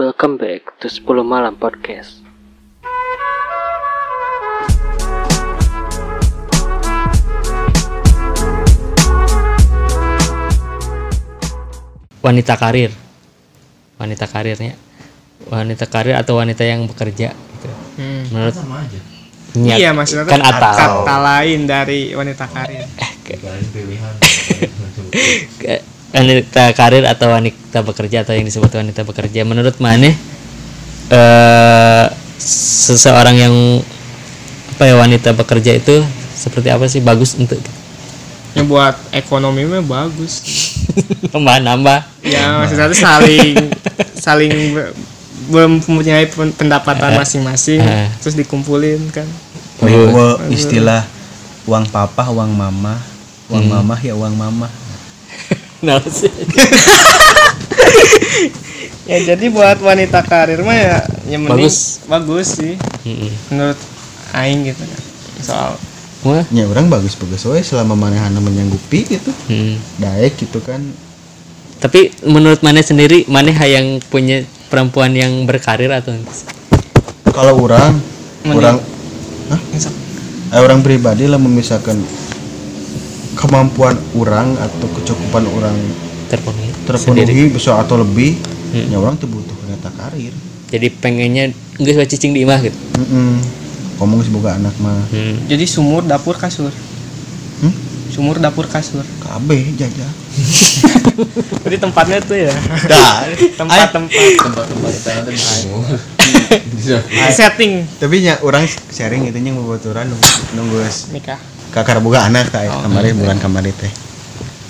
Welcome back to 10 Malam Podcast. Wanita karir. Wanita karirnya. Wanita karir atau wanita yang bekerja gitu. Hmm. Menurut sama aja Niat. Iya maksudnya kan atau kata lain dari wanita karir. kalian pilihan Ke- wanita karir atau wanita bekerja atau yang disebut wanita bekerja. Menurut mana eh seseorang yang apa ya wanita bekerja itu seperti apa sih? Bagus untuk Yang buat ekonomi mah bagus. nambah nambah. Ya maksudnya tuh saling saling mempunyai pen- pendapatan masing-masing. Eh. terus dikumpulin kan. Bahwa istilah uang papa, uang mama, uang mama ya uang mama. Nah sih Ya jadi buat wanita karir mah ya yang mending Bagus. bagus sih Mm-mm. menurut aing gitu kan. Soal Wah, Ya orang bagus-bagus we selama manehana menyanggupi gitu. mm. Daek gitu kan. tapi menurut mana sendiri mana yang punya perempuan yang berkarir atau? Kalau orang orang Hah? Eh, orang pribadi lah memisahkan kemampuan orang atau kecukupan orang terpenuhi sendiri terpenuhi bisa atau lebih Hmm. ya orang tuh butuh wanita karir jadi pengennya enggak suka cicing di imah gitu Mm-mm. ngomong semoga anak mah hmm. jadi sumur dapur kasur. Hmm? Sumur dapur kasur. kabeh jajah Jadi tempatnya tuh ya. dah Tempat-tempat tempat-tempat kita nanti bisa setting tapi nya orang sharing itu nya babaturan nunggu nunggu nikah. Kakar boga anak kayak kemarin bulan kemarin teh.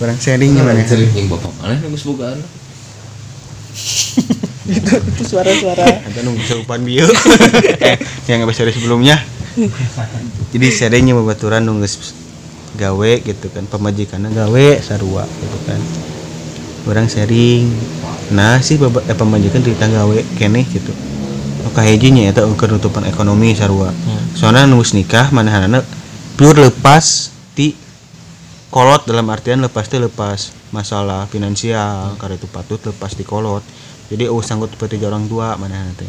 Orang sharingnya mana sering yang bapak mana yang semoga anak itu itu suara-suara. Ada nunggu serupan bio eh, yang episode sebelumnya. Jadi sharingnya babaturan nunggu gawe gitu kan pemajikannya gawe sarua gitu kan. Orang sharing. Nah sih baba, eh, pemajikan cerita gawe kene gitu. Oke hejinya ya kenutupan ekonomi sarua. Soalnya nunggu nikah mana anak pure lepas di kolot dalam artian lepas itu lepas masalah finansial karena itu patut lepas di kolot. Jadi oh sanggup seperti orang tua mana nanti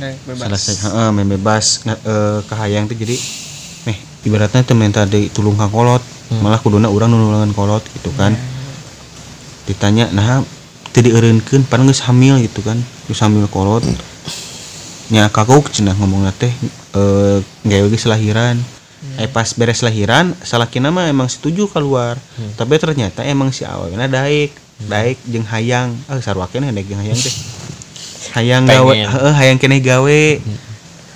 nah, bebas. Selesai heeh main bebas nge- eh, kahayang tuh jadi eh ibaratnya tuh minta di tulung kang kolot malah kuduna orang nulungan kolot gitu kan. Ditanya nah tadi eureunkeun pan geus hamil gitu kan. Geus hamil kolot nya kagok cenah ngomong teh eh gawe geus lahiran eh pas beres lahiran salakina mah emang setuju keluar. Tapi ternyata emang si awalnya daek daek jeung hayang. Ah sarua keneh daek jeung hayang teh. Hayang gawe heeh hayang keneh gawe.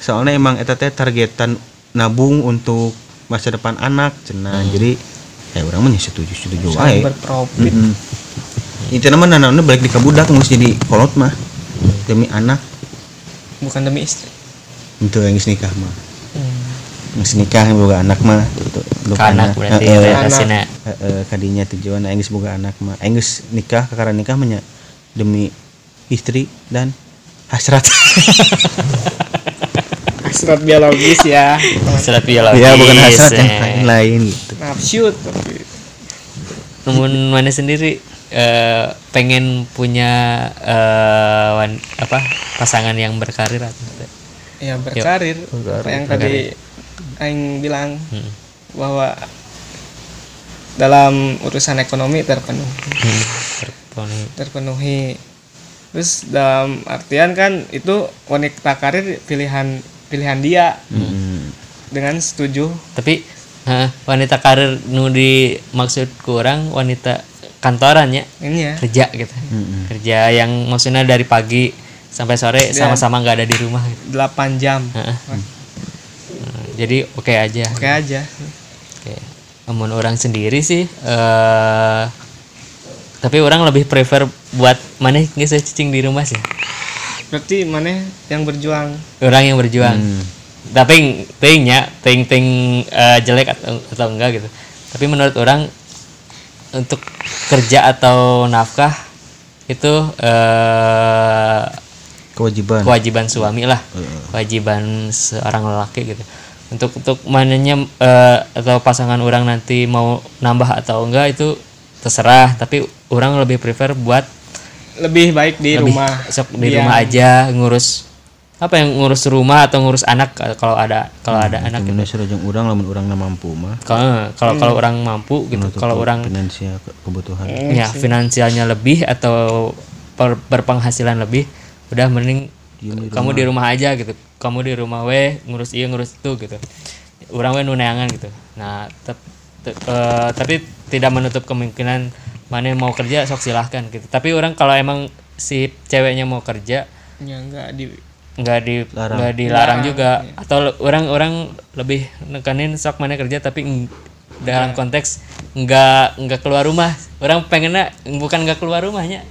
Soalnya emang eta teh targetan nabung untuk masa depan anak cenah. Jadi ya orang mah setuju setuju wae. berprofit. Mm itu nama nana balik di kabudak ngus jadi kolot mah. Demi anak. Bukan demi istri. Itu yang nikah mah. Hmm. Geus nikah boga anak mah gitu Kanak berarti Heeh. realisasinya Heeh, kadinya tujuan aing geus boga anak mah. Aing geus nikah kakara nikah mah demi istri dan hasrat. Hasrat biologis ya. Serat biologis ya bukan hasrat yang eh. lain lain gitu. Nafsu tapi namun mana sendiri eh, pengen punya eh, wan- apa pasangan yang berkarir atau ya berkarir berkarir, yang berkarir. tadi aing bilang Hmm. bahwa dalam urusan ekonomi terpenuhi Hmm, terpenuhi. terpenuhi terus dalam artian kan itu wanita karir pilihan pilihan dia Mm. dengan setuju tapi eh, wanita karir nu dimaksud kurang wanita kantoran ya ini ya kerja gitu Mm-mm. kerja yang maksudnya dari pagi sampai sore sama-sama nggak ada di rumah gitu. 8 jam Heeh. Hmm, jadi oke aja. Oke aja. Oke. Namun orang sendiri sih eh tapi orang lebih prefer buat mana nggak saya cicing di rumah sih. berarti mana yang berjuang? Orang yang berjuang. Tapi tingnya ting ting eh, jelek atau, atau enggak gitu. Tapi menurut orang untuk kerja atau nafkah itu eh kewajiban. kewajiban suami lah. Kewajiban seorang lelaki gitu untuk untuk mananya eh, atau pasangan orang nanti mau nambah atau enggak itu terserah. Tapi orang lebih prefer buat lebih baik di lebih rumah. sok di Dia- rumah aja ngurus apa yang ngurus rumah atau ngurus anak kalau ada kalau ada anak gitu. Indonesia rajang urang lamun urang na mampu mah. Kalau kalau kalau orang mampu gitu kalau orang finansial ke- kebutuhan. Ya finansialnya lebih atau per- berpenghasilan lebih udah mending kamu di rumah. aja gitu. Kamu di rumah weh ngurus iya ngurus itu gitu. Orang weh nuneangan gitu. Nah tep- te- eh, tapi tidak menutup kemungkinan mana yang mau kerja sok silahkan gitu. Tapi orang kalau emang si ceweknya mau kerja ya enggak di nggak di nggak dilarang juga. atau le- orang-orang lebih nekanin sok mana kerja tapi dalam konteks nggak nggak keluar rumah. Orang pengennya bukan nggak keluar rumahnya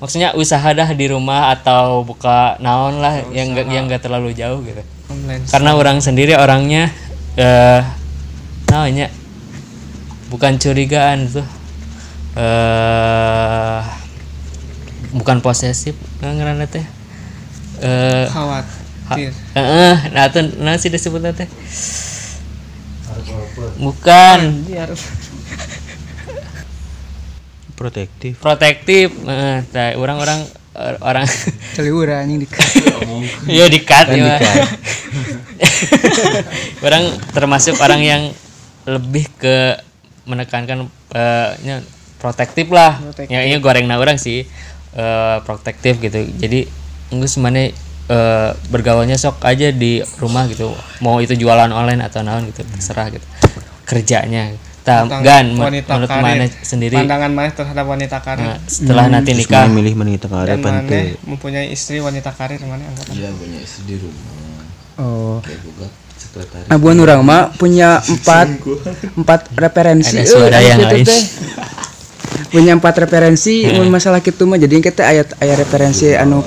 maksudnya usaha dah di rumah atau buka naon lah yang nggak yang nggak terlalu jauh gitu. Online karena orang sendiri orangnya eh namanya bukan curigaan tuh. Eh bukan posesif ngerana teh. Eh khawatir. Heeh, nah itu nah sih disebutnya teh. Bukan protektif protektif, heeh, tah, orang-orang eh, orang Celiura anjing di Iya dikat ya. orang termasuk orang yang lebih ke menekankan eh, nya protektif lah. Ya ini goreng orang sih eh, protektif gitu. Jadi enggak semuanya eh, bergaulnya sok aja di rumah gitu. Mau itu jualan online atau naon gitu terserah gitu. Kerjanya. Tah, gan wanita menurut karir mana sendiri pandangan mana terhadap wanita karir nah, setelah nanti Terus nikah mana milih mana kita dan mana mempunyai istri wanita karir mana anggap Iya punya istri di rumah. Oh. Sekretaris. Abuan orang mah punya empat empat referensi. Ada suara yang gitu lain. teh. punya empat referensi mun masalah gitu mah jadi kita ayat ayat referensi anu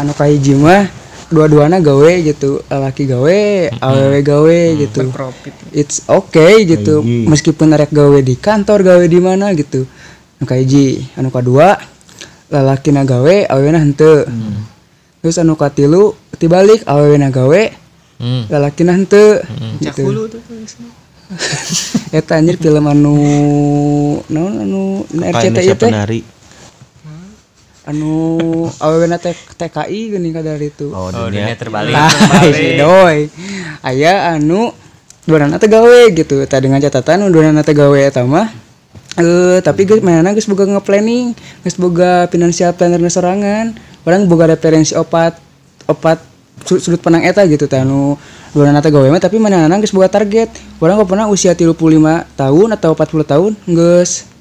anu kahiji mah dua-duana gawe gitu laki gawe awewe gawe gitu. Profit. It's okay gitu. Meskipun rek gawe di kantor gawe di mana gitu. Anu anu kedua lalaki na gawe awewena henteu. Terus anu katilu tibalik awewena gawe hmm. lalaki na henteu. Cak gitu eta anjir film anu naon anu na RCTI teh? penari anu awewena T- TKI geuning kadar itu oh Oh, dunia dunia terbalik. Nah, si doi. Aya anu duanana teh gawe gitu. Tah dengan catatan nu duanana teh gawe mah eh tapi geus mainana geus boga nge-planning, geus boga financial planner sorangan. Orang boga referensi opat opat su- sudut pandang eta gitu tah nu duanana teh gawe mah tapi mainana geus boga target. Orang kok pernah usia 35 tahun atau 40 tahun geus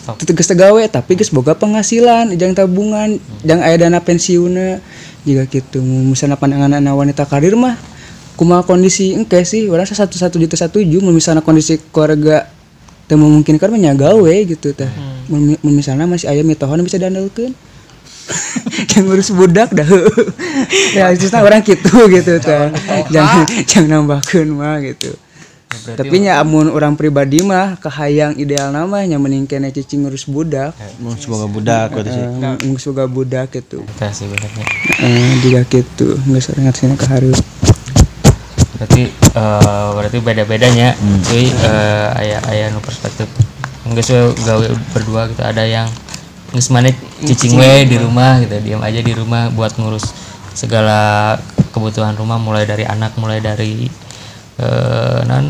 Teu gawe tapi geus boga penghasilan jang tabungan jang aya dana pensiunna. Jika gitu misalnya pandangan anak wanita karir mah kumaha kondisi engke sih? Orang satu satu juta satu mun misalnya kondisi keluarga teu memungkinkan mah nya gawe gitu teh. Mun misalnya masih aya mitohan bisa diandalkeun yang ngurus budak dah. Realistisnya orang gitu gitu teh. Jangan jangan nambahkeun mah gitu tapi nya amun orang pribadi mah kahayang ideal namanya mending kena cicing ngurus budak. Mau semoga budak gitu sih. Eh, ngurus boga budak gitu Kita sih benernya. eh juga gitu. Nggak sering ngasihnya ke harus berarti eh, berarti beda bedanya cuy eh, ayah ayah nu perspektif. Nggak sih gawe berdua gitu. Ada yang nggak mana cicing we di rumah gitu. Diam aja di rumah buat ngurus segala kebutuhan rumah. Mulai dari anak mulai dari eh non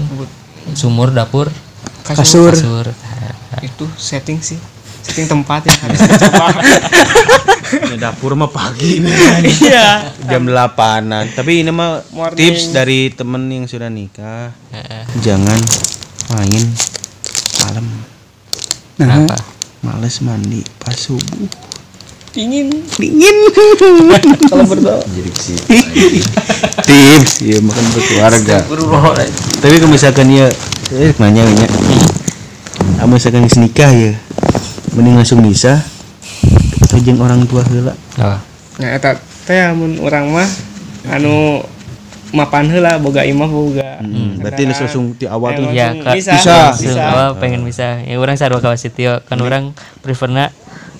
sumur dapur. Kasur. Kasur. Itu setting sih. Setting tempat yang harus dicoba. Ini dapur mah pagi nih. Iya. Jam 8an tapi ini mah Morning. tips dari temen yang sudah nikah. Heeh. jangan main malam. Nah kenapa? males mandi pas subuh dingin. Dingin. Kalau berdoa Jadi sih. tips ya makan berkeluarga. Tapi kalau misalkan ya eh nanya nanya. Ah misalkan nikah ya mending langsung bisa. Jeung orang tua heula. Oh. nah eta teh amun urang mah anu mapan heula boga imah boga Hmm, berarti langsung di awal tuh. ya bisa, bisa. bisa. Oh, pengen bisa. Ya orang sarua kawas Tio kan orang preferna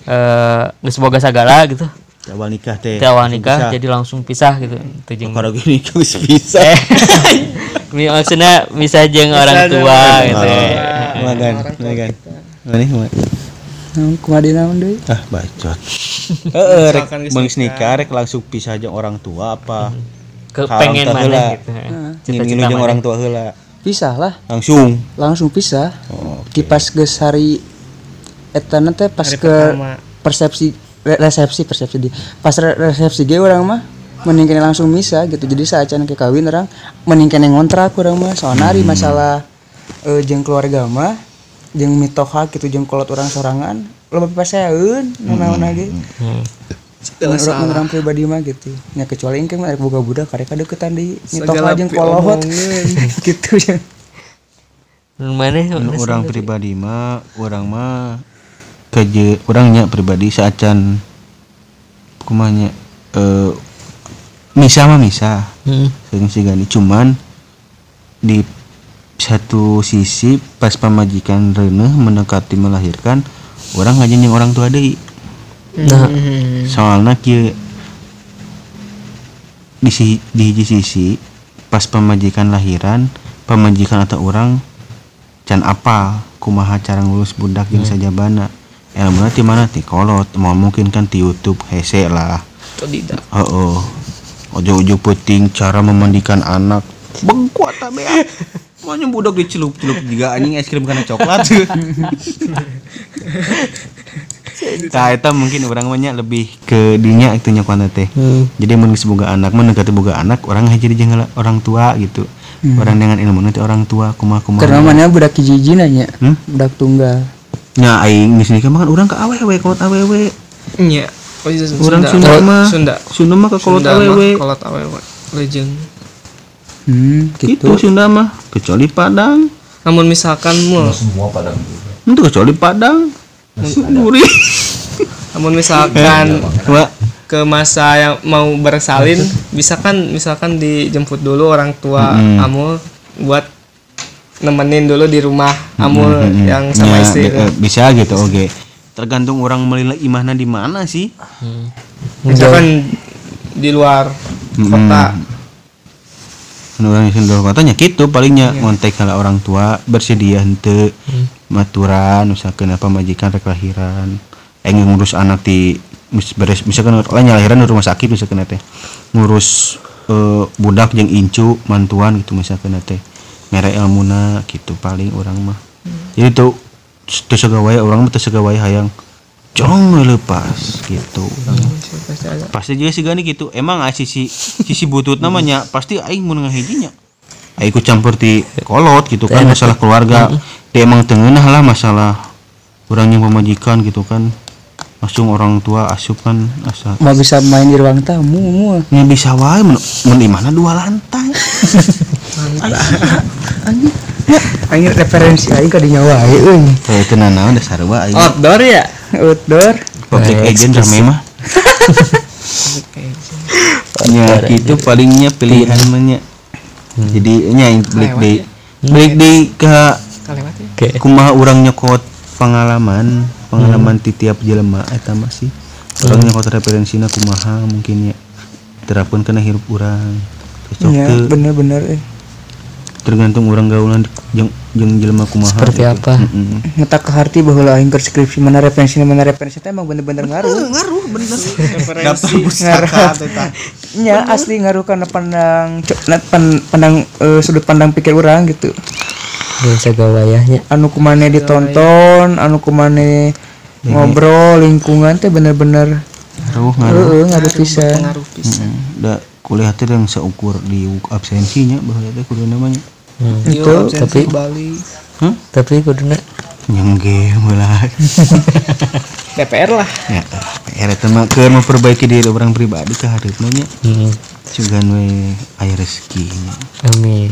eh geus boga sagala gitu. Awal nikah teh di awal nikah jadi langsung pisah gitu. Itu jeung kalau gini geus bisa eh maksudnya bisa jeung orang tua gitu. Tua. ya. makan makan. mana naon deui ah bacot. Heeh rek beungeus nikah. rek langsung pisah jeung orang tua apa? Ke Haram pengen tah mana heula. gitu. Jeung orang tua heula. Pisah lah. Langsung. Langsung pisah. Oh, kipas geus hari eta teh pas Hari ke pertama. persepsi re- resepsi persepsi di pas re- resepsi ge orang mah mending kene langsung misa gitu. Jadi saat ke kawin orang mending kene ngontrak orang mah. Soalnya hari masalah eh, jeung keluarga mah jeung mitoha gitu jeung kolot orang sorangan lo paseun naon ge. Menurut orang pribadi mah gitu. Ya kecuali engke mah boga budak karek deketan di mitoha Segala jeung pi kolot. gitu ya. Mana orang pribadi mah orang mah kerja orangnya pribadi saacan kumanya eh misa mah misa Hmm. sering gani cuman di satu sisi pas pemajikan reneh mendekati melahirkan orang ngajin yang orang tua deui nah. Soalnya kieu di si di hiji sisi pas pemajikan lahiran pemajikan atau orang can apal. Kumaha cara ngurus budak yang sajabana ilmu ti mana ti kolot mau mungkin kan ti YouTube hese lah tidak oh, oh. ojo-ojo penting cara memandikan anak bengkuat tabe Maunya budak dicelup-celup juga anjing es krim karena coklat Nah, itu mungkin orang banyak lebih ke dinya itu nyokwana teh. Jadi mun geus boga anak, mun dekati boga anak, orang jadi jeung orang tua gitu. Orang dengan ilmu nanti orang tua kumaha kumaha. karena mana budak hiji nanya Hmm? budak tunggal Nya aing geus nikah mah kan urang ka awewe kolot awewe. iya oh iya Urang Sunda Oh, mah Sunda Sunda mah ka kolot awewe. kolot awewe legend hmm Gitu gitu Sunda mah kecuali Padang. namun misalkan mau semua pada juga Itu kecuali Padang. Duri. namun misalkan Wah, ke masa yang mau bersalin bisa kan misalkan dijemput dulu orang tua Mm-mm. Amul buat nemenin dulu di rumah Amul yang sama Ya, istri. bisa gitu oke. Tergantung orang melila imahna di mana sih. misalkan di luar kota. Anu orang yang dulu katanya gitu palingnya ngontek kalau orang tua bersedia hente maturan misalkan apa majikan rek lahiran eh ngurus anak di beres misalkan lain lahiran di rumah sakit misalkan teh ngurus eh, budak yang incu mantuan gitu misalkan teh merek ilmuna gitu paling orang mah. Jadi tuh tuh segawai orang mah tuh segawai hayang. Jong lepas gitu. Pasti ada. Pasti juga sih gani gitu. Emang ah, sisi sisi butut namanya pasti aing mau ngahijinya aing ku campur di kolot gitu kan masalah keluarga. Dia emang tengah lah masalah orang yang pemajikan gitu kan langsung orang tua asup kan asa mau bisa main di ruang tamu mau ini bisa wae men, men di mana? Dua lantai. Aing referensi aing ka dinya wae euy. Kayak itu nana udah sarua aing outdoor ya? Outdoor. Public agent rame mah. Ya gitu palingnya pilihan banyak jadi nya balik di balik di ke kalewat ya? Kumaha orang nyokot pengalaman pengalaman ti tiap jelema eta mah sih. Orang nyokot referensina kumaha mungkin ya terapkan kena hirup orang cocok ya bener-bener eh. tergantung orang gaulan jeung jeung jelema kumaha Seperti gitu. apa? Ngetak ke hati bahwa keur skripsi mana referensi mana referensi teh emang bener-bener ngaruh. ngaruh bener. Referensi. Nya asli ngaruh karena pandang pandang eh, sudut pandang pikir orang gitu dan segawayahnya anu kumane ditonton anu kumane ngobrol lingkungan teh bener-bener ngaruh ngaruh. Heeh ngaruh pisan. Mm-mm. da kuliah teh yang seukur di absensinya bahwa teh kudu namanya. Yo, Itu, tapi- Bali. Hah? tapi kuduna yang game lah. DPR lah. Ya PR eta mah keur memperbaiki diri orang pribadi ke hareupeuna nya hmm. Cugan we aya rezeki nya. amin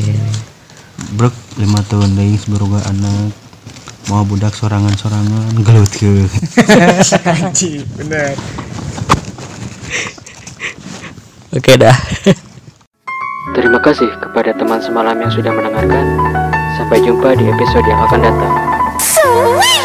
Brek lima tahun lagi seberoga anak mau budak sorangan-sorangan gelut ke anjing bener oke dah Terima kasih kepada teman semalam yang sudah mendengarkan. Sampai jumpa di episode yang akan datang. Sweet!